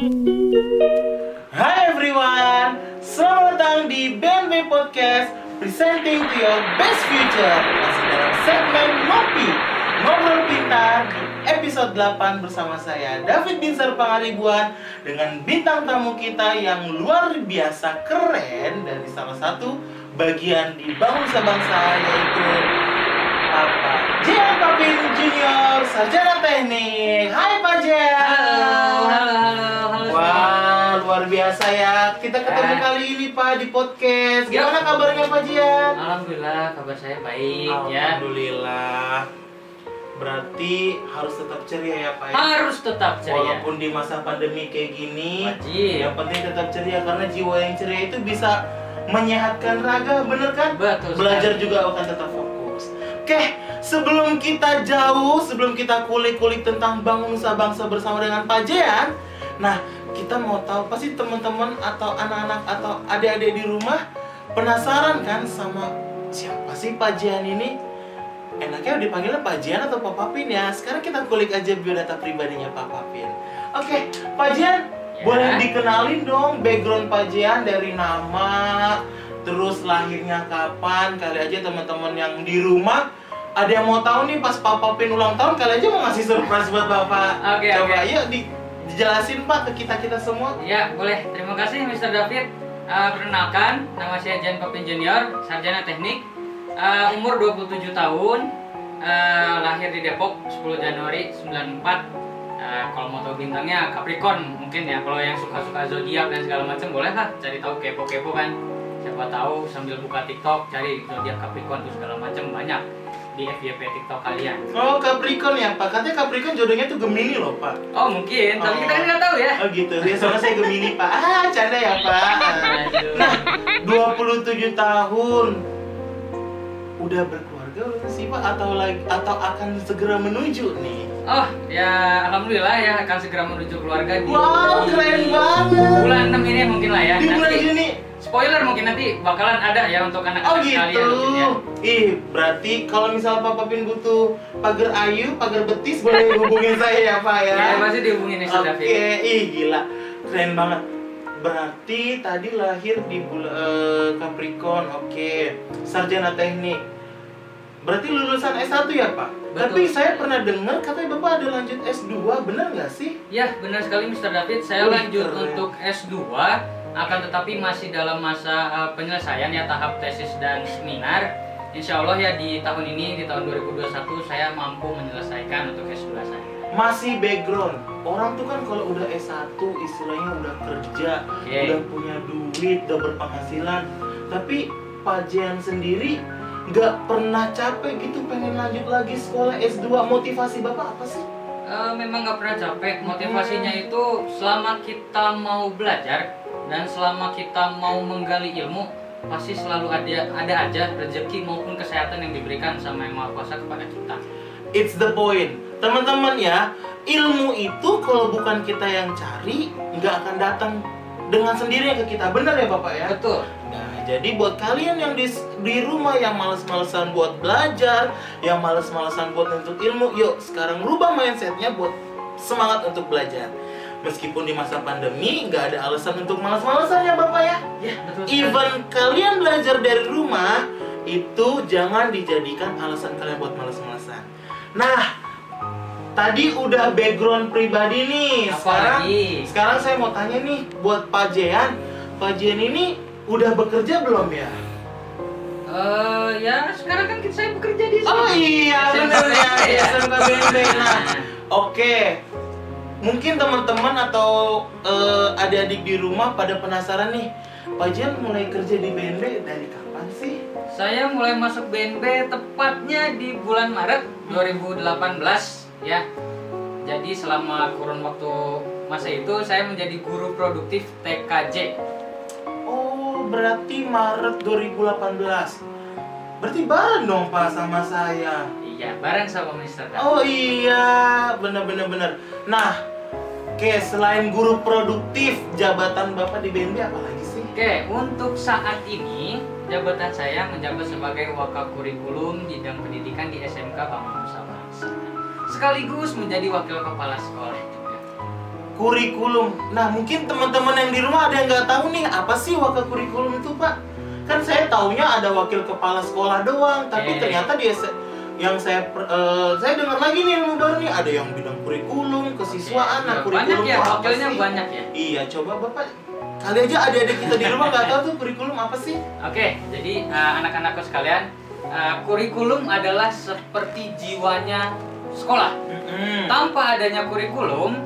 Hai everyone, selamat datang di BNB Podcast Presenting to your best future. Masih dalam segmen Ngopi Ngobrol Pintar episode 8 bersama saya David Binsar Pangaribuan Dengan bintang tamu kita yang luar biasa keren Dari salah satu bagian di bangsa-bangsa yaitu apa? Jian Papin Junior, Sarjana Teknik. Hai Pak Halo, halo, halo, luar biasa ya. Kita ketemu Eh. kali ini Pak di podcast. Gimana kabarnya Pak Jian? Alhamdulillah kabar saya baik ya. Alhamdulillah. Berarti harus tetap ceria ya Pak ya. Harus tetap ceria. Walaupun di masa pandemi kayak gini, Wajib. yang penting tetap ceria karena jiwa yang ceria itu bisa menyehatkan raga, bener kan? Betul. Belajar sekali. juga akan tetap fokus. Oke, sebelum kita jauh, sebelum kita kulik-kulik tentang bangsa-bangsa bersama dengan Pak Jean, nah kita mau tahu pasti teman-teman atau anak-anak atau adik-adik di rumah penasaran kan sama siapa sih Pak Jean ini? Enaknya dipanggilnya Pak Jean atau Pak Papin ya? Sekarang kita kulik aja biodata pribadinya Pak Papin. Oke, Pak Jean, Ya. boleh dikenalin dong background Pak Jean dari nama, terus lahirnya kapan? Kali aja teman-teman yang di rumah ada yang mau tahu nih pas Pak Papin ulang tahun kali aja mau ngasih surprise buat Bapak. Oke, Coba oke. yuk di, dijelasin Pak ke kita-kita semua. Ya, boleh. Terima kasih Mr. David. Eh, perkenalkan, nama saya Jan Papin Junior, sarjana teknik. Eh, umur 27 tahun. Eh, lahir di Depok 10 Januari 94. Eh, kalau mau tahu bintangnya Capricorn mungkin ya. Kalau yang suka-suka zodiak dan segala macam boleh lah cari tahu kepo-kepo kan. Siapa tahu sambil buka TikTok cari zodiak Capricorn tuh segala macam banyak di FYP TikTok kalian. Oh Capricorn ya Pak, katanya Capricorn jodohnya tuh Gemini loh Pak. Oh mungkin, tapi Oh. kita kan nggak tahu ya. Oh gitu, ya soalnya saya Gemini Pak. Ah, canda ya Pak. Nah, 27 tahun udah berkeluarga belum sih Pak atau lagi atau akan segera menuju nih? Oh, ya alhamdulillah ya akan segera menuju keluarga di Wow, keren banget. bulan 6 ini mungkin lah ya. Di bulan Juni. Spoiler mungkin nanti bakalan ada ya untuk Oh anak-anak gitu. sekalian mungkin ya. Ih, berarti kalau misal Papa Pin butuh pagar ayu, pagar betis boleh hubungin saya ya Pak ya. Ya, pasti dihubungin Mr. Oke, David. ih gila, keren banget. Berarti tadi lahir di bulan eh, Capricorn, oke. Sarjana teknik. Berarti lulusan S1 ya Pak? Betul. Tapi saya pernah dengar katanya Bapak ada lanjut S2, bener nggak sih? Ya, benar sekali Mr. David. Saya Wih, lanjut keren. untuk S2 akan tetapi masih dalam masa uh, penyelesaian ya tahap tesis dan seminar. Insya Allah ya di tahun ini di tahun 2021 saya mampu menyelesaikan untuk S2 saya. Masih background. Orang tuh kan kalau udah S1 istilahnya udah kerja, Oke. udah punya duit, udah berpenghasilan. Tapi Pak Jian sendiri nggak pernah capek gitu pengen lanjut lagi sekolah S2. Motivasi Bapak apa sih? Eh, memang nggak pernah capek. Motivasinya itu selama kita mau belajar dan selama kita mau menggali ilmu, pasti selalu ada ada aja rezeki maupun kesehatan yang diberikan sama yang maha kuasa kepada kita. It's the point. Teman-teman ya, ilmu itu kalau bukan kita yang cari, nggak akan datang dengan sendirinya ke kita. Benar ya Bapak ya? Betul. Nah, jadi buat kalian yang di, di rumah yang males-malesan buat belajar, yang males-malesan buat untuk ilmu, yuk sekarang rubah mindsetnya buat semangat untuk belajar. Meskipun di masa pandemi nggak ada alasan untuk males-malesan ya Bapak ya. Ya, betul. Even kalian belajar dari rumah, itu jangan dijadikan alasan kalian buat males-malesan. Nah, tadi udah background pribadi nih. Apa Sekarang lagi? sekarang saya mau tanya nih buat Pak Jean. Pak Jean ini udah bekerja belum ya? Eh, ya sekarang kan kita saya bekerja di sini. Oh iya, benar ya, ya. SMK BNP. Nah, oke. Mungkin teman-teman atau eh, adik-adik di rumah pada penasaran nih, Pak Jean mulai kerja di BNP dari kapan sih? Saya mulai masuk BNB tepatnya di bulan Maret 2018 ya. Jadi selama kurun waktu masa itu saya menjadi guru produktif TKJ. Berarti Maret 2018. Berarti bareng dong Pak sama saya. Iya, bareng sama Mr. David. Oh iya, bener bener bener. Nah, oke selain guru produktif, jabatan Bapak di BNB apa lagi sih? Oke, untuk saat ini jabatan saya menjabat sebagai wakil kurikulum bidang pendidikan di SMK Bangun Nusa Bangsa. Sekaligus menjadi wakil kepala sekolah. Kurikulum. Nah, mungkin teman-teman yang di rumah ada yang nggak tahu nih apa sih wakil kurikulum itu, Pak? Kan saya taunya ada wakil kepala sekolah doang, tapi Oke. ternyata dia yang saya eh, saya dengar lagi nih ilmu baru nih ada yang bidang kurikulum, kesiswaan, nah Oke, kurikulum banyak ya, wakilnya sih? banyak ya. Iya, coba Bapak kali aja adik-adik kita di rumah nggak tahu tuh kurikulum apa sih? Oke, jadi uh, anak-anakku sekalian, uh, kurikulum adalah seperti jiwanya sekolah. Mm-mm. Tanpa adanya kurikulum,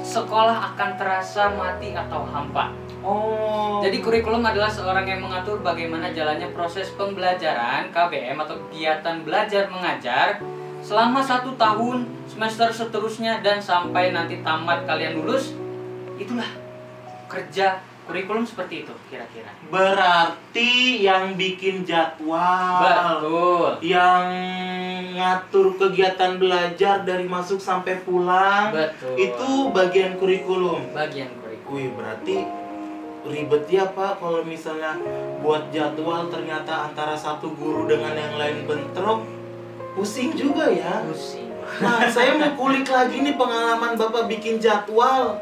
sekolah akan terasa mati atau hampa. Oh. Jadi kurikulum adalah seorang yang mengatur bagaimana jalannya proses pembelajaran KBM atau kegiatan belajar mengajar selama satu tahun, semester seterusnya dan sampai nanti tamat kalian lulus. Itulah kerja kurikulum seperti itu kira-kira. berarti yang bikin jadwal. Betul. yang ngatur kegiatan belajar dari masuk sampai pulang Betul. itu bagian kurikulum. bagian kurikulum. Wih, berarti ribet ya Pak kalau misalnya buat jadwal ternyata antara satu guru dengan yang lain bentrok pusing juga ya. Pusing. Nah, saya mau kulik lagi nih pengalaman Bapak bikin jadwal.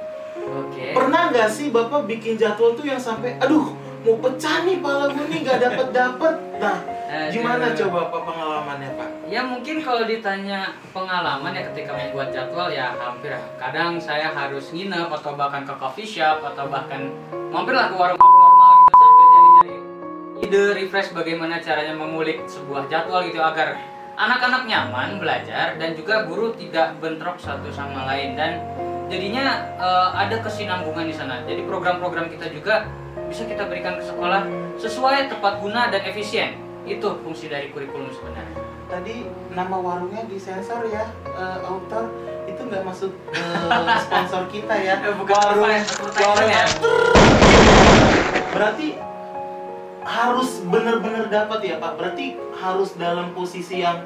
Oke. Pernah nggak sih Bapak bikin jadwal tuh yang sampai aduh mau pecah nih pala gue nih nggak dapet dapet. Nah, Aduh. gimana coba Pak pengalamannya Pak? Ya mungkin kalau ditanya pengalaman ya ketika membuat jadwal ya hampir kadang saya harus nginep atau bahkan ke coffee shop atau bahkan mampirlah ke warung normal gitu sambil nyari-nyari ide refresh bagaimana caranya mengulik sebuah jadwal gitu agar anak-anak nyaman belajar dan juga guru tidak bentrok satu sama lain dan jadinya eh, ada kesinambungan di sana. Jadi program-program kita juga bisa kita berikan ke sekolah sesuai tepat guna dan efisien. Itu fungsi dari kurikulum sebenarnya. Tadi nama warungnya disensor ya, eh, author itu nggak masuk eh, sponsor kita ya. Bukan warung, advertisement warung ya. Berarti harus bener-bener dapat ya Pak. Berarti harus dalam posisi yang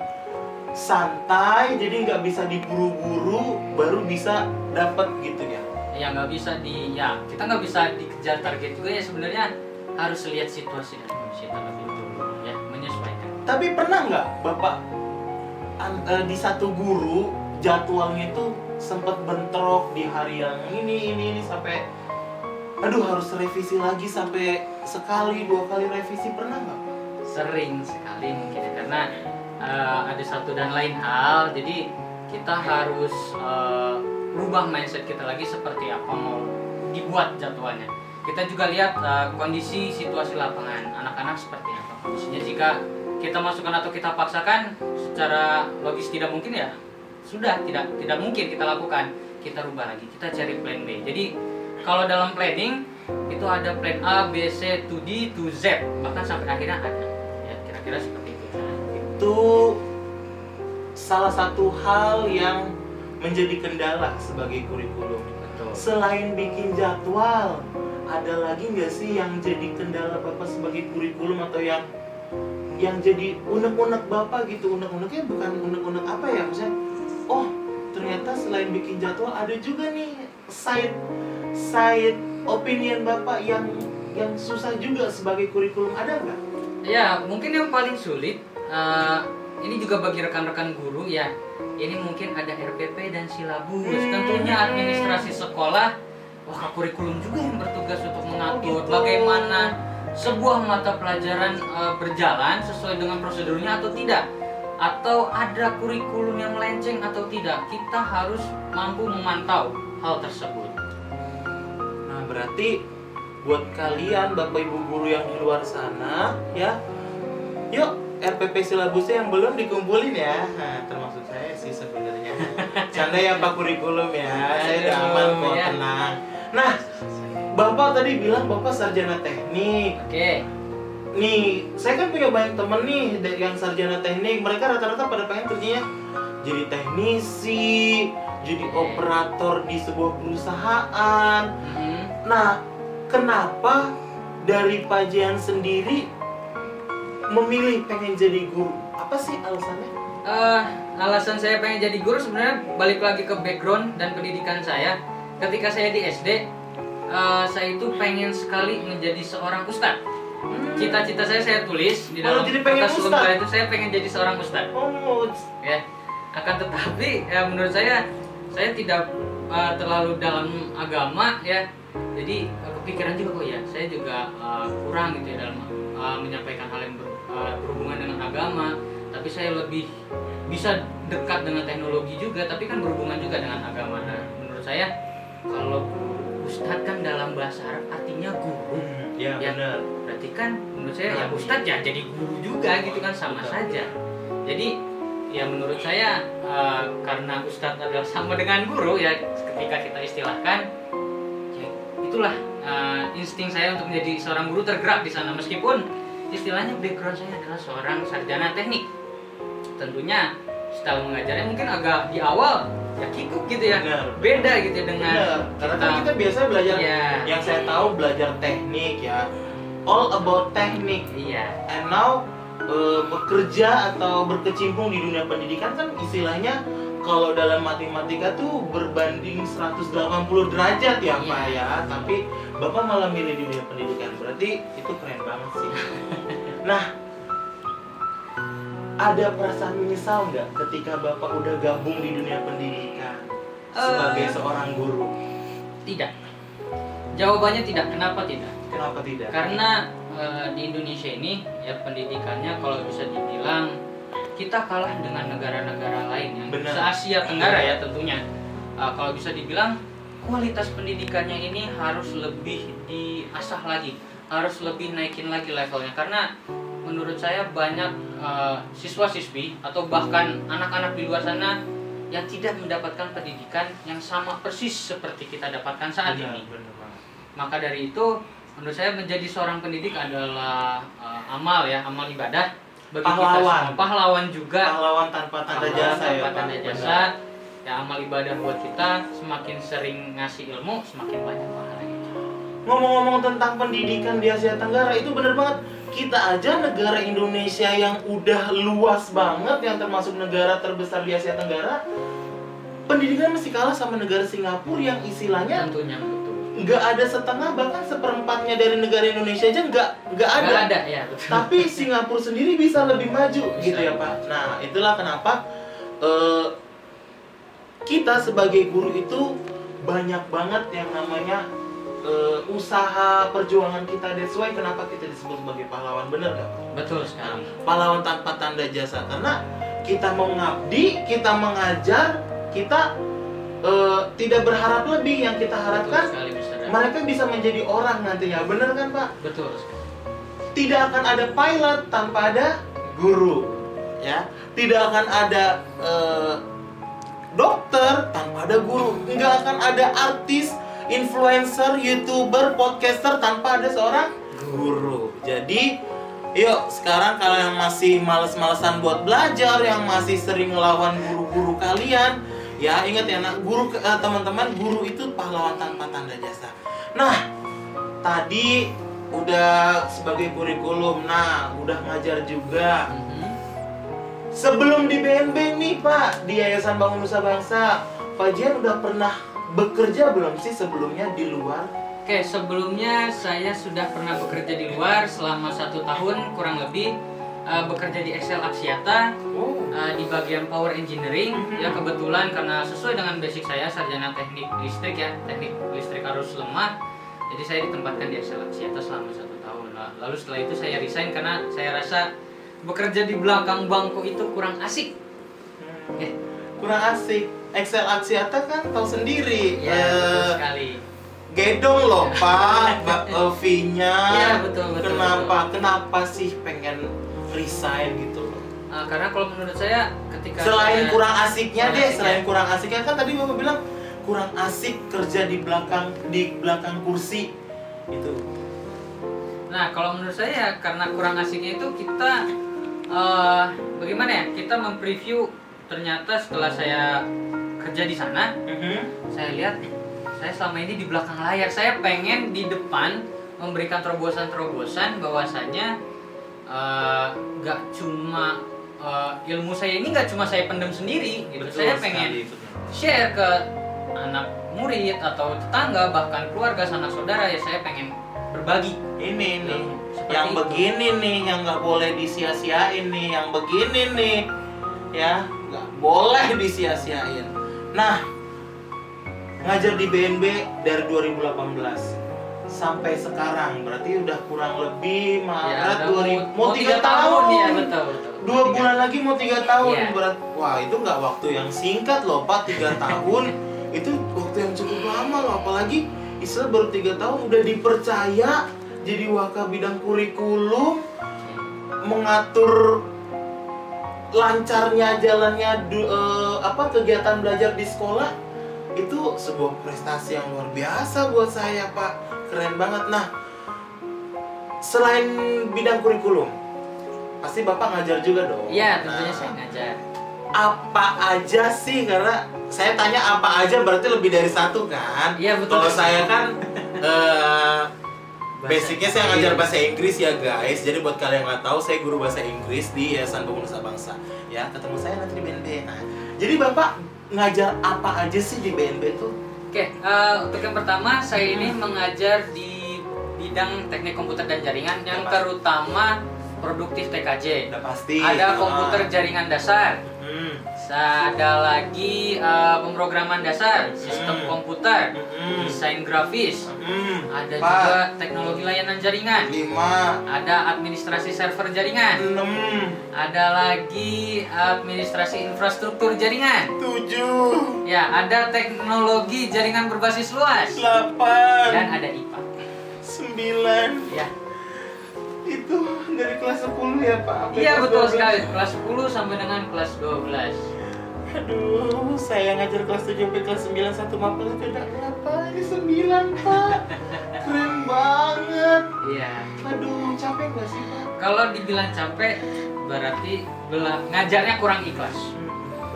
santai, jadi nggak bisa diburu-buru, baru bisa dapat gitu ya. Ya nggak bisa di ya kita nggak bisa dikejar target juga ya sebenarnya harus lihat situasi dan kondisi terlebih dulu ya menyesuaikan. Tapi pernah nggak Bapak an- eh, di satu guru jadwalnya itu sempat bentrok di hari yang ini ini ini sampai aduh harus revisi lagi sampai sekali dua kali revisi pernah nggak? Sering sekali mungkin ya, karena eh, ada satu dan lain hal jadi kita harus eh, rubah mindset kita lagi seperti apa mau dibuat jadwalnya. Kita juga lihat eh, kondisi situasi lapangan anak-anak seperti apa kondisinya. Jika kita masukkan atau kita paksakan secara logis tidak mungkin ya sudah tidak tidak mungkin kita lakukan. Kita rubah lagi. Kita cari plan B. Jadi kalau dalam planning itu ada plan A, B, C, to D, to Z bahkan sampai akhirnya ada. Ya kira-kira seperti itu. Itu salah satu hal yang menjadi kendala sebagai kurikulum. Betul. Selain bikin jadwal, ada lagi nggak sih yang jadi kendala bapak sebagai kurikulum atau yang yang jadi unek-unek bapak gitu unek-uneknya bukan unek-unek apa ya maksudnya oh ternyata selain bikin jadwal ada juga nih side side opinion bapak yang yang susah juga sebagai kurikulum ada nggak? Ya, mungkin yang paling sulit eh, ini juga bagi rekan-rekan guru ya. Ini mungkin ada RPP dan silabus. Tentunya administrasi sekolah wah kurikulum juga yang bertugas untuk mengatur gitu. bagaimana sebuah mata pelajaran eh, berjalan sesuai dengan prosedurnya atau tidak atau ada kurikulum yang melenceng atau tidak. Kita harus mampu memantau hal tersebut. Nah, berarti buat kalian Bapak Ibu guru yang di luar sana ya. Yuk, RPP silabusnya yang belum dikumpulin ya. Nah, termasuk. Canda ya Pak kurikulum ya. Saya udah aman kok, ya. tenang. Nah, Bapak tadi bilang Bapak sarjana teknik. Oke. Nih, saya kan punya banyak temen nih dari yang sarjana teknik. Mereka rata-rata pada pengen kerjanya jadi teknisi, jadi operator di sebuah perusahaan. Mhm. Nah, kenapa dari Pak Jian sendiri memilih pengen jadi guru? Apa sih alasannya? Eh, alasan saya pengen jadi guru sebenarnya balik lagi ke background dan pendidikan saya. Ketika saya di SD, eh, saya itu pengen sekali menjadi seorang ustadz. Cita-cita saya saya tulis di Oh, dalam jadi pengen kertas lembar itu saya pengen jadi seorang ustadz. Oh, Ya, akan tetapi ya menurut saya saya tidak uh, terlalu dalam agama ya jadi uh, kepikiran juga kok ya saya juga uh, kurang gitu ya dalam uh, menyampaikan hal yang ber, uh, berhubungan dengan agama tapi saya lebih bisa dekat dengan teknologi juga tapi kan berhubungan juga dengan agama. Nah menurut saya kalau ustadz kan dalam bahasa Arab artinya guru. Ya, Ya. benar. berarti kan menurut saya ya ustadz ya jadi guru juga gitu kan sama Betul. saja. Jadi ya menurut saya eh, karena ustadz adalah sama dengan guru ya ketika kita istilahkan ya itulah eh, insting saya untuk menjadi seorang guru tergerak di sana. Meskipun istilahnya background saya adalah seorang sarjana teknik tentunya style mengajarnya mungkin agak di awal ya kikuk gitu ya. Benar. beda gitu ya dengan karena kan kita biasa belajar Iya. yang saya tahu belajar teknik ya. All about teknik. Iya. And now eh, bekerja atau berkecimpung di dunia pendidikan kan istilahnya kalau dalam matematika tuh berbanding 180 derajat ya Iya. Pak ya. Tapi Bapak malah milih di dunia pendidikan. Berarti itu keren banget sih. Nah ada perasaan menyesal nggak ketika Bapak udah gabung di dunia pendidikan sebagai Eh. seorang guru? Tidak. Jawabannya tidak. Kenapa tidak? Kenapa tidak? Karena eh, di Indonesia ini ya pendidikannya kalau bisa dibilang kita kalah dengan negara-negara lain yang Benar. se Asia Tenggara ya tentunya. Eh, kalau bisa dibilang kualitas pendidikannya ini harus lebih diasah lagi harus lebih naikin lagi levelnya. Karena menurut saya banyak eh, siswa-siswi atau bahkan anak-anak di luar sana yang tidak mendapatkan pendidikan yang sama persis seperti kita dapatkan saat Benar, ini benar banget. maka dari itu menurut saya menjadi seorang pendidik adalah uh, amal ya amal ibadah bagi kita Pahlawan. semua pahlawan juga pahlawan tanpa tanda Pahlawan jasa ya tanpa Pak tanda Benar. jasa ya amal ibadah buat kita semakin sering ngasih ilmu semakin banyak pahalanya Ngomong-ngomong tentang pendidikan di Asia Tenggara itu bener banget. Kita aja negara Indonesia yang udah luas banget, yang termasuk negara terbesar di Asia Tenggara, pendidikan masih kalah sama negara Singapura yang istilahnya tentunya nggak ada setengah bahkan seperempatnya dari negara Indonesia aja nggak nggak ada. Nggak ada ya betul Tapi Singapura sendiri bisa lebih maju Bisa. gitu ya Pak. Nah itulah kenapa eh, kita sebagai guru itu banyak banget yang namanya eh, usaha perjuangan kita. That's why kenapa kita disebut sebagai pahlawan bener gak betul sekali Pahlawan tanpa tanda jasa karena kita mau ngabdi, kita mengajar, kita eh, tidak berharap lebih yang kita betul harapkan sekali Mr. Dan. mereka bisa menjadi orang nantinya bener kan Pak? betul sekali tidak akan ada pilot tanpa ada guru ya tidak akan ada eh, dokter tanpa ada guru nggak akan ada artis influencer youtuber podcaster tanpa ada seorang guru. Jadi yuk sekarang kalian yang masih males-malesan buat belajar yang masih sering ngelawan guru-guru kalian ya ingat ya nak guru eh, teman-teman guru itu pahlawan tanpa tanda jasa. Nah tadi udah sebagai kurikulum nah udah ngajar juga. Sebelum di BNB nih Pak di Yayasan Bangun Nusa Bangsa Pak Jian udah pernah bekerja belum sih sebelumnya di luar? Oke, sebelumnya saya sudah pernah bekerja di luar selama satu tahun kurang lebih eh, bekerja di Excel Axiata oh. eh, di bagian power engineering. Mhm. ya kebetulan karena sesuai dengan basic saya sarjana teknik listrik ya teknik listrik arus lemah. Jadi saya ditempatkan di Excel Axiata selama satu tahun. Lah- lalu setelah itu saya resign karena saya rasa bekerja di belakang bangku itu kurang asik. Hmm. ya, kurang asik Excel Axiata kan tahu sendiri. Ya betul Eh, sekali. gedong loh Pak. Mbak V-nya. Iya, betul, betul, kenapa? kenapa sih pengen resign gitu loh? Eh, karena kalau menurut saya ketika selain saya- kurang asiknya kurang deh asik, selain ya. kurang asiknya kan tadi bapak bilang kurang asik kerja di belakang di belakang kursi itu Nah, kalau menurut saya karena kurang asiknya itu kita eh bagaimana ya? Kita mempreview ternyata setelah saya kerja di sana, saya lihat saya selama ini di belakang layar. Saya pengen di depan memberikan terobosan-terobosan bahwasanya eh, nggak cuma eh, ilmu saya ini nggak cuma saya pendem sendiri gitu. saya pengen share ke anak murid atau tetangga bahkan keluarga sanak saudara ya saya pengen berbagi ini nih Seperti yang itu. begini nih yang nggak boleh disia-siain nih yang begini nih ya nggak boleh disia-siain nah ngajar di BNB dari 2018 sampai sekarang berarti udah kurang lebih Maret Ya, udah 2000 mau tiga tahun, ya betul betul. dua bulan lagi mau tiga tahun Iya. berat wah itu nggak waktu yang singkat loh pak tiga tahun itu waktu yang cukup lama loh apalagi Isra baru tiga tahun udah dipercaya jadi waka bidang kurikulum mengatur lancarnya jalannya du- eh, apa kegiatan belajar di sekolah itu sebuah prestasi yang luar biasa buat saya pak. Keren banget. Nah selain bidang kurikulum pasti bapak ngajar juga dong. Iya, tentunya Nah, saya ngajar. apa aja sih? Karena saya tanya apa aja berarti lebih dari satu kan? Iya, betul. kalau saya kan eh, Bahasa basicnya saya ngajar bahasa Inggris ya guys. Jadi buat kalian yang nggak tahu saya guru bahasa Inggris di Yayasan Pemuda Bangsa. Ya ketemu saya nanti di BNB nah jadi bapak ngajar apa aja sih di BNB tuh? Oke, eh, untuk yang pertama saya ini mengajar di bidang teknik komputer dan jaringan yang terutama produktif TKJ. udah pasti Ada Ah. komputer jaringan dasar, Hmm. Ada lagi eh, pemrograman dasar, sistem Hmm. komputer, Hmm. desain grafis, Hmm. ada Pak. juga teknologi layanan jaringan, lima ada administrasi server jaringan, enam ada lagi administrasi infrastruktur jaringan. tujuh Ya, ada teknologi jaringan berbasis luas dan delapan ada IPA. sembilan Ya, itu dari kelas 10 ya pak Sampai iya betul 12. sekali. Kelas 10 sampai dengan kelas 12. aduh saya ngajar kelas 7 sampai kelas 9 satu mapel itu udah berapa ini 9 pak keren banget Iya. aduh capek gak sih pak Kalau dibilang capek berarti ngajarnya kurang ikhlas.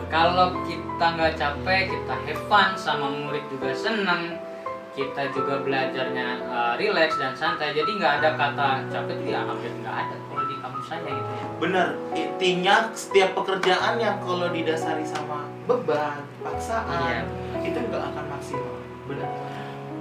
Kalau kita nggak capek, kita have fun sama murid juga seneng. Kita juga belajarnya uh, relax dan santai. Jadi nggak ada kata capek itu ya hampir nggak ada kalau di kampus saya gitu ya. bener intinya setiap pekerjaan yang kalau didasari sama beban paksaan itu nggak akan maksimal bener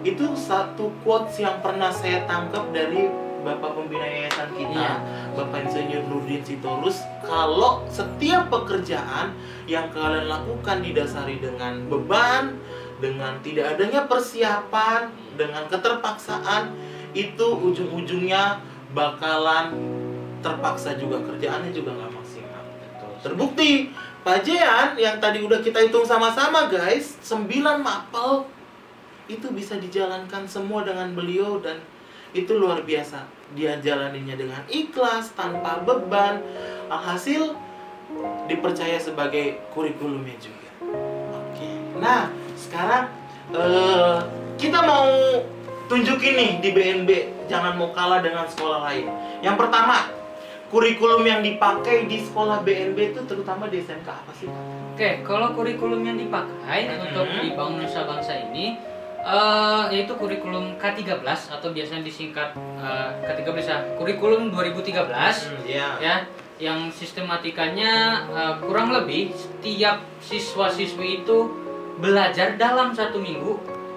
itu satu quotes yang pernah saya tangkap dari bapak pembina yayasan kita Iya. bapak insinyur Nurdin Sitorus kalau setiap pekerjaan yang kalian lakukan didasari dengan beban dengan tidak adanya persiapan dengan keterpaksaan itu ujung-ujungnya bakalan terpaksa juga kerjaannya juga nggak maksimal Terbukti Pak Jean yang tadi udah kita hitung sama-sama guys 9 mapel itu bisa dijalankan semua dengan beliau dan itu luar biasa. Dia jalaninya dengan ikhlas tanpa beban alhasil dipercaya sebagai kurikulumnya juga. Oke nah sekarang eh, kita mau tunjukin nih di BNB jangan mau kalah dengan sekolah lain yang pertama kurikulum yang dipakai di sekolah BNB itu terutama di SMK apa sih? Oke, kalau kurikulum yang dipakai Mhm. untuk di Bangun Nusa Bangsa ini eh, yaitu kurikulum K13 atau biasanya disingkat eh, K13 ya, kurikulum 2013 Iya. ya, yang sistematikanya eh, kurang lebih setiap siswa-siswi itu belajar dalam satu minggu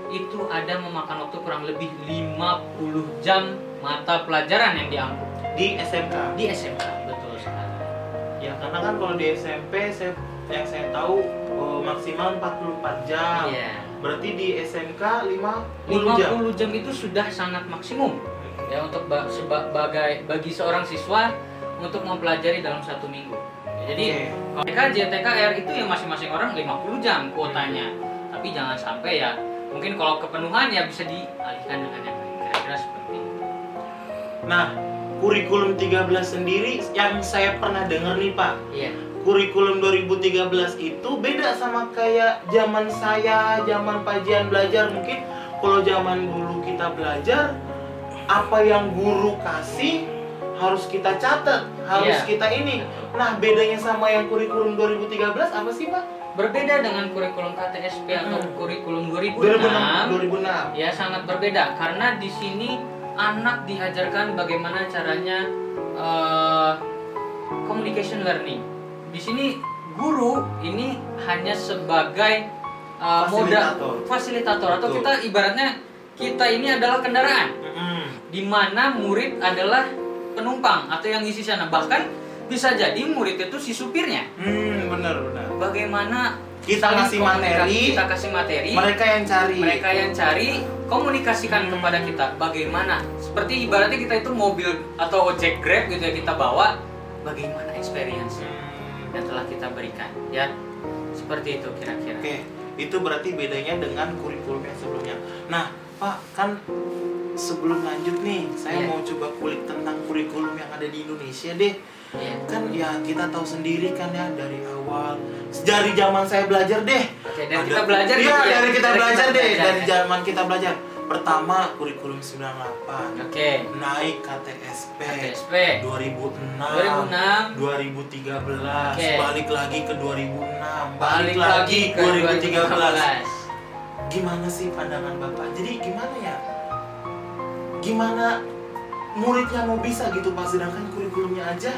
itu ada memakan waktu kurang lebih 50 jam mata pelajaran yang diambil di SMK di SMK betul sekali. ya karena kan kalau di SMP saya yang saya tahu eh, maksimal 44 jam Iya. berarti di SMK 50 jam 50 jam itu sudah sangat maksimum ya untuk ba- sebagai bagi seorang siswa untuk mempelajari dalam satu minggu. Jadi Oke. kalau TKJ, TKR itu ya masing-masing orang 50 jam kuotanya. Tapi jangan sampai ya mungkin kalau kepenuhan ya bisa dialihkan dengan yang lain. Kira-kira seperti itu. Nah, kurikulum 13 sendiri yang saya pernah dengar nih Pak. Iya. Kurikulum 2013 itu beda sama kayak zaman saya, zaman pajian belajar. Mungkin kalau zaman dulu kita belajar, apa yang guru kasih harus kita catat, harus Iya. kita ini. Nah, bedanya sama yang kurikulum 2013 apa sih Pak? Berbeda dengan kurikulum KTSP atau Hmm. kurikulum 2006. 2006. 2006. Ya sangat berbeda karena di sini anak diajarkan bagaimana caranya eh, communication learning. Di sini guru ini hanya sebagai eh, moda Fasilitator. atau Betul. kita ibaratnya kita ini adalah kendaraan Mm-mm. di mana murid adalah penumpang atau yang isi sana bahkan bisa jadi murid itu si supirnya. Hmm, benar benar. Bagaimana Kita komunikasi, materi, kita kasih materi, mereka yang cari. mereka yang cari komunikasikan Hmm. kepada kita bagaimana seperti ibaratnya kita itu mobil atau ojek grab gitu ya kita bawa bagaimana experience Hmm. yang telah kita berikan ya seperti itu kira-kira Oke, itu berarti bedanya dengan kurikulum yang sebelumnya. Nah, Pak, kan sebelum lanjut nih, saya Iya. mau coba kulik tentang kurikulum yang ada di Indonesia deh. Iya. Kan ya kita tahu sendiri kan ya dari awal dari zaman saya belajar deh. Oke, dari Ada- kita belajar gitu ya? dari kita Dari belajar kita deh, belajar, dari ya. zaman kita belajar. Pertama kurikulum 98, oke naik KTSP, KTSP 2006, 2006 2013, Oke. balik lagi ke 2006, balik lagi ke 2013. 2013 Gimana sih pandangan Bapak? Jadi gimana ya? Gimana muridnya mau bisa gitu Pak sedangkan kurikulumnya aja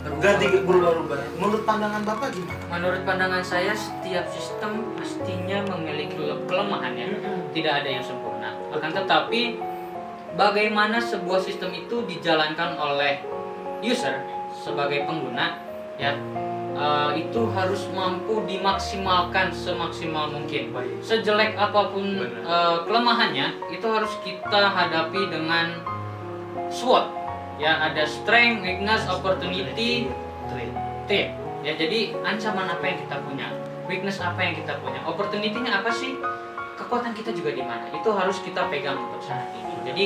ganti berubah-ubah. Menurut pandangan Bapak gimana? Menurut pandangan saya, setiap sistem pastinya memiliki kelemahan ya. Tidak ada yang sempurna. Akan tetapi, bagaimana sebuah sistem itu dijalankan oleh user sebagai pengguna, ya, eh, itu harus mampu dimaksimalkan semaksimal mungkin. Baik. Sejelek apa pun Benar. eh, kelemahannya, itu harus kita hadapi dengan SWOT. Ya, ada strength, weakness, opportunity, Trade. T. Ya jadi ancaman apa yang kita punya, weakness apa yang kita punya, opportunity-nya apa sih, kekuatan kita juga di mana. Itu harus kita pegang untuk saat ini. Jadi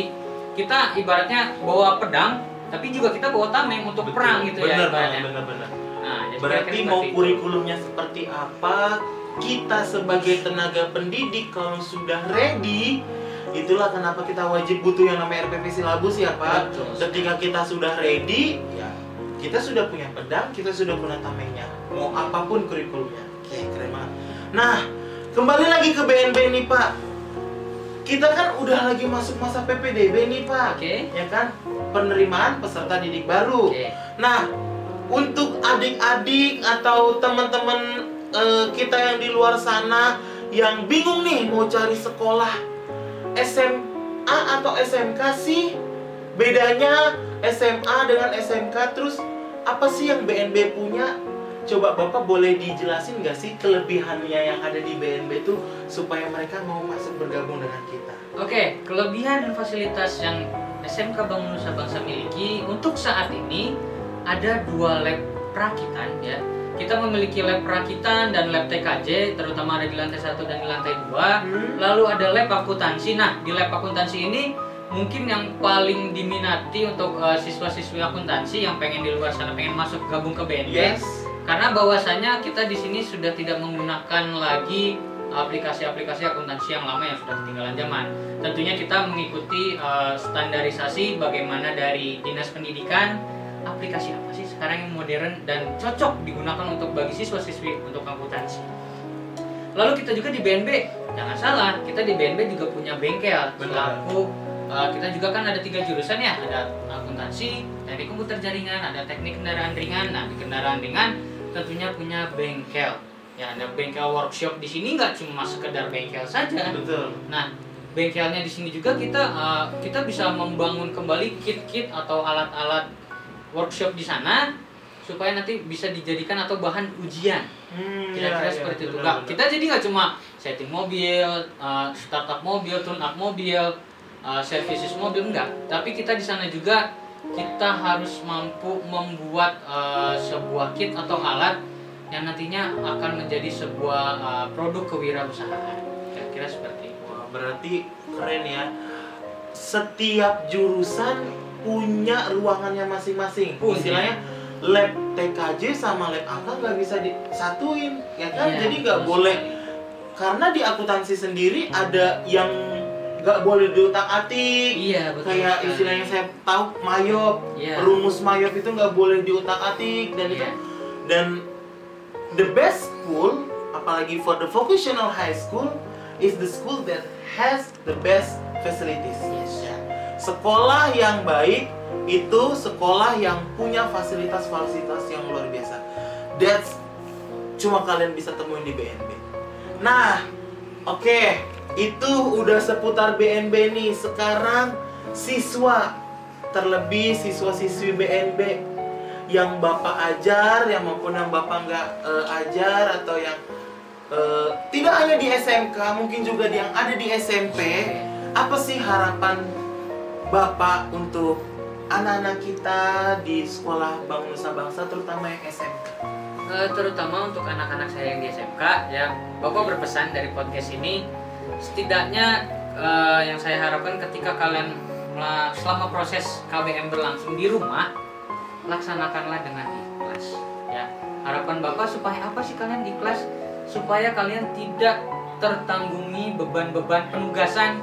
kita ibaratnya bawa pedang, tapi juga kita bawa tameng untuk Betul. perang gitu ya Benar, ibaratnya. benar, benar. Nah, jadi Berarti mau itu. kurikulumnya seperti apa? Kita sebagai tenaga pendidik kalau sudah ready, itulah kenapa kita wajib butuh yang namanya RPP silabus ya Pak. Betul. Ketika kita sudah ready, ya kita sudah punya pedang, kita sudah punya tamengnya. Mau apa pun kurikulumnya. Oke, keren banget. Nah, kembali lagi ke BNB nih Pak. Kita kan udah lagi masuk masa PPDB nih Pak. Oke. Ya kan? Penerimaan peserta didik baru. Oke. Nah, untuk adik-adik atau teman-teman eh, kita yang di luar sana yang bingung nih mau cari sekolah SMA atau SMK sih bedanya SMA dengan SMK terus apa sih yang BNB punya? Coba Bapak boleh dijelasin nggak sih kelebihannya yang ada di BNB tuh supaya mereka mau masuk bergabung dengan kita? Oke, kelebihan dan fasilitas yang SMK Bangun Nusa Bangsa miliki untuk saat ini ada dua lab perakitan ya. Kita memiliki lab perakitan dan lab TKJ, terutama ada di lantai satu dan di lantai dua. Hmm. Lalu ada lab akuntansi. Nah, di lab akuntansi ini mungkin yang paling diminati untuk eh, siswa-siswi akuntansi yang pengen di luar sana pengen masuk gabung ke BNB Yes. karena bahwasanya kita di sini sudah tidak menggunakan lagi aplikasi-aplikasi akuntansi yang lama yang sudah ketinggalan zaman. Tentunya kita mengikuti eh, standarisasi bagaimana dari Dinas Pendidikan aplikasi apa sih sekarang yang modern dan cocok digunakan untuk bagi siswa-siswi untuk akuntansi. Lalu kita juga di BNB, jangan salah, kita di BNB juga punya bengkel. Benar. Selaku eh, kita juga kan ada tiga jurusan ya, ada akuntansi, teknik komputer jaringan, ada teknik kendaraan ringan. Nah di kendaraan ringan tentunya punya bengkel. Ya ada bengkel workshop di sini nggak cuma sekedar bengkel saja. Betul. Nah bengkelnya di sini juga kita eh, kita bisa membangun kembali kit-kit atau alat-alat workshop di sana supaya nanti bisa dijadikan atau bahan ujian Hmm, kira-kira iya, seperti itu benar, benar. kita jadi nggak cuma setting mobil uh, startup mobil tune up mobil uh, services mobil enggak tapi kita di sana juga kita harus mampu membuat uh, sebuah kit atau alat yang nantinya akan menjadi sebuah uh, produk kewirausahaan kira-kira seperti itu Wah, berarti keren ya. Setiap jurusan punya ruangannya masing-masing. Punya. Istilahnya lab TKJ sama lab AK nggak bisa disatuin, ya kan? Iya, Jadi nggak betul boleh karena di akuntansi sendiri ada yang nggak boleh diutak-atik. iya betul Kayak istilahnya saya tahu mayop, Iya. rumus mayop itu nggak boleh diutak-atik dan itu Iya. dan the best school apalagi for the vocational high school is the school that has the best facilities. Yes. Ya. sekolah yang baik itu sekolah yang punya fasilitas-fasilitas yang luar biasa. That's cuma kalian bisa temuin di BNB nah oke itu udah seputar BNB nih. Sekarang siswa terlebih siswa-siswi BNB yang bapak ajar, yang maupun yang bapak nggak eh, ajar atau yang eh, tidak hanya di SMK, mungkin juga yang ada di SMP. Apa sih harapan Bapak untuk anak-anak kita di sekolah Bangun Nusa Bangsa, terutama yang SMK? Eh, terutama untuk anak-anak saya yang di SMK ya bapak berpesan dari podcast ini setidaknya eh, yang saya harapkan ketika kalian selama proses KBM berlangsung di rumah laksanakanlah dengan ikhlas ya. Harapan bapak supaya apa sih kalian ikhlas? Supaya kalian tidak tertanggungi beban-beban penugasan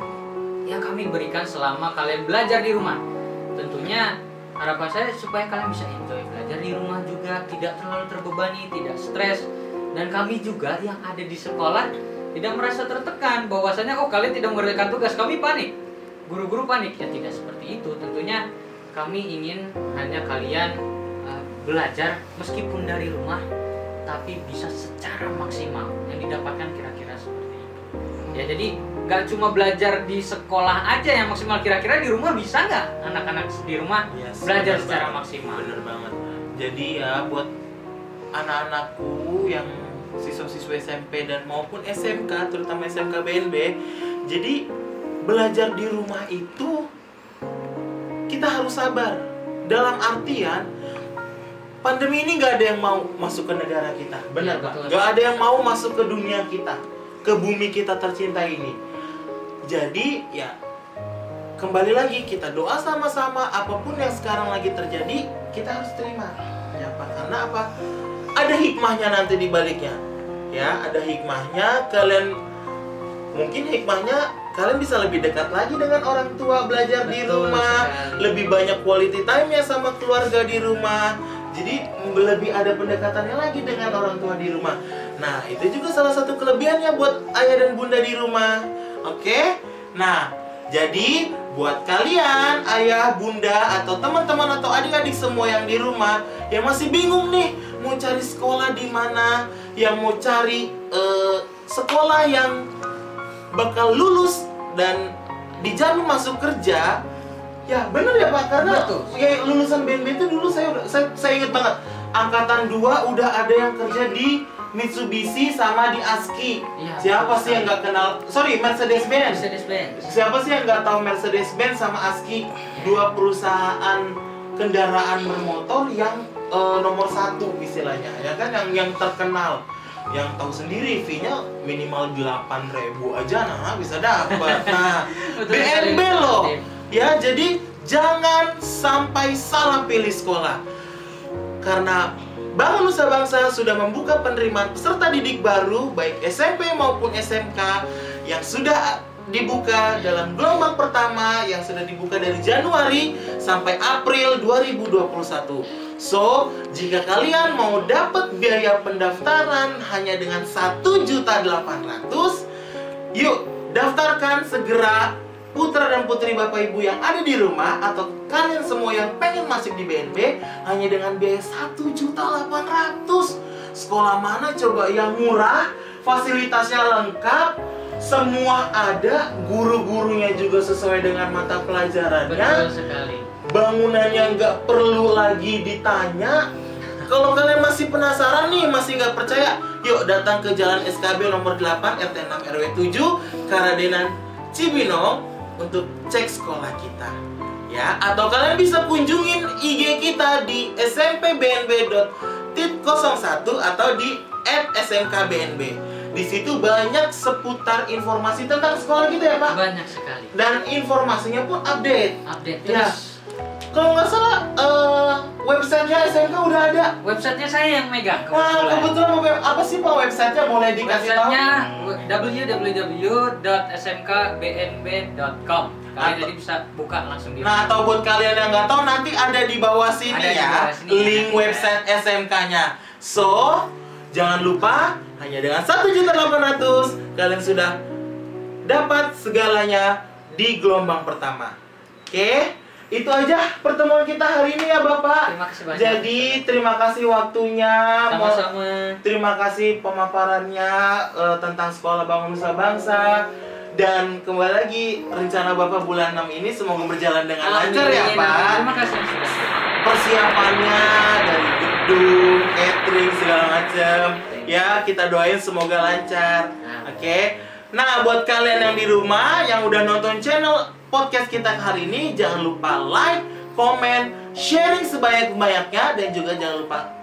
yang kami berikan selama kalian belajar di rumah. Tentunya harapan saya supaya kalian bisa enjoy belajar di rumah juga tidak terlalu terbebani tidak stres. Dan kami juga yang ada di sekolah tidak merasa tertekan bahwasanya oh kalian tidak mengerjakan tugas kami panik. Guru-guru panik. Ya tidak seperti itu. Tentunya kami ingin hanya kalian uh, belajar meskipun dari rumah tapi bisa secara maksimal yang didapatkan kira-kira seperti itu ya jadi nggak cuma belajar di sekolah aja yang maksimal kira-kira di rumah bisa nggak anak-anak di rumah Yes, belajar bener secara banget. maksimal Bener banget. Jadi ya buat anak-anakku yang siswa-siswa SMP dan maupun SMK, terutama SMK BNB, jadi belajar di rumah itu kita harus sabar. Dalam artian pandemi ini nggak ada yang mau masuk ke negara kita, benar betul. Nggak ada yang mau masuk ke dunia kita, ke bumi kita tercinta ini. Jadi ya kembali lagi kita doa sama-sama apa pun yang sekarang lagi terjadi kita harus terima ya Pak karena apa ada hikmahnya nanti di baliknya ya ada hikmahnya kalian mungkin hikmahnya kalian bisa lebih dekat lagi dengan orang tua belajar di Betul rumah. sekali. lebih banyak quality time nya sama keluarga di rumah. Jadi lebih ada pendekatannya lagi dengan orang tua di rumah. Nah itu juga salah satu kelebihannya buat ayah dan bunda di rumah. Oke? Nah jadi buat kalian ayah bunda atau teman-teman atau adik-adik semua yang di rumah yang masih bingung nih mau cari sekolah di mana yang mau cari eh, sekolah yang bakal lulus dan dijamin masuk kerja ya bener ya pak karena Betul. ya lulusan BNB itu dulu saya udah saya, saya inget banget angkatan 2 udah ada yang kerja di Mitsubishi sama di ASKI Iya, siapa sih yang nggak kenal? Sorry Mercedes Benz Mercedes Benz siapa sih yang nggak tahu Mercedes Benz sama ASKI dua perusahaan kendaraan bermotor yang eh, nomor satu istilahnya ya kan? Yang yang terkenal yang tahu sendiri fee-nya minimal 8.000 aja nah bisa dapat nah BNB loh. ya jadi jangan sampai salah pilih sekolah. Karena Bangun Nusa Bangsa sudah membuka penerimaan peserta didik baru baik SMP maupun SMK yang sudah dibuka dalam gelombang pertama yang sudah dibuka dari Januari sampai April 2021. So, jika kalian mau dapat biaya pendaftaran hanya dengan 1.800, yuk daftarkan segera putra dan putri Bapak Ibu yang ada di rumah atau kalian semua yang pengen masuk di BNB hanya dengan biaya 1.800. Sekolah mana coba yang murah, fasilitasnya lengkap, semua ada, guru-gurunya juga sesuai dengan mata pelajarannya betul sekali bangunannya nggak perlu lagi ditanya. Kalau kalian masih penasaran nih, masih nggak percaya, yuk datang ke Jalan SKB nomor 8 RT 6 RW 7 Karadenan Cibinong untuk cek sekolah kita. Ya, atau kalian bisa kunjungin IG kita di smpbnb.tit01 atau di @smkbnb. Di situ banyak seputar informasi tentang sekolah kita ya, Pak. banyak sekali Dan informasinya pun update. update Ya. Kalau nggak salah, eh, websitenya SMK udah ada. websitenya saya yang megang Nah, kebetulan web, apa sih pak websitenya? Boleh dikasih tahu? Websitenya www.smkbnb.com Kalian Atau- jadi bisa buka langsung di Nah, atau buat kalian yang nggak tahu, nanti ada di bawah sini Ada ya, bawah sini, link ya. website SMK-nya. So, jangan lupa hanya dengan 1.800 kalian sudah dapat segalanya di gelombang pertama. Oke, itu aja pertemuan kita hari ini ya Bapak. Terima kasih banyak. Jadi terima kasih waktunya. Sama-sama Terima kasih pemaparannya eh, tentang sekolah bangun nusa bangsa dan kembali lagi rencana Bapak bulan 6 ini semoga berjalan dengan lancar ya. Pak. Terima kasih Persiapannya dari gedung, catering segala macam Ya, kita doain semoga lancar. Oke. Nah, buat kalian yang di rumah yang udah nonton channel podcast kita hari ini, jangan lupa like, komen, sharing sebanyak-banyaknya dan juga jangan lupa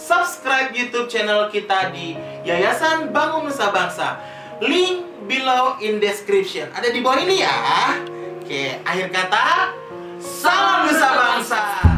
subscribe YouTube channel kita di Yayasan Bangun Nusa Bangsa. Link below in description. Ada di bawah ini ya. Oke, akhir kata, salam Nusa Bangsa.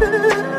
love.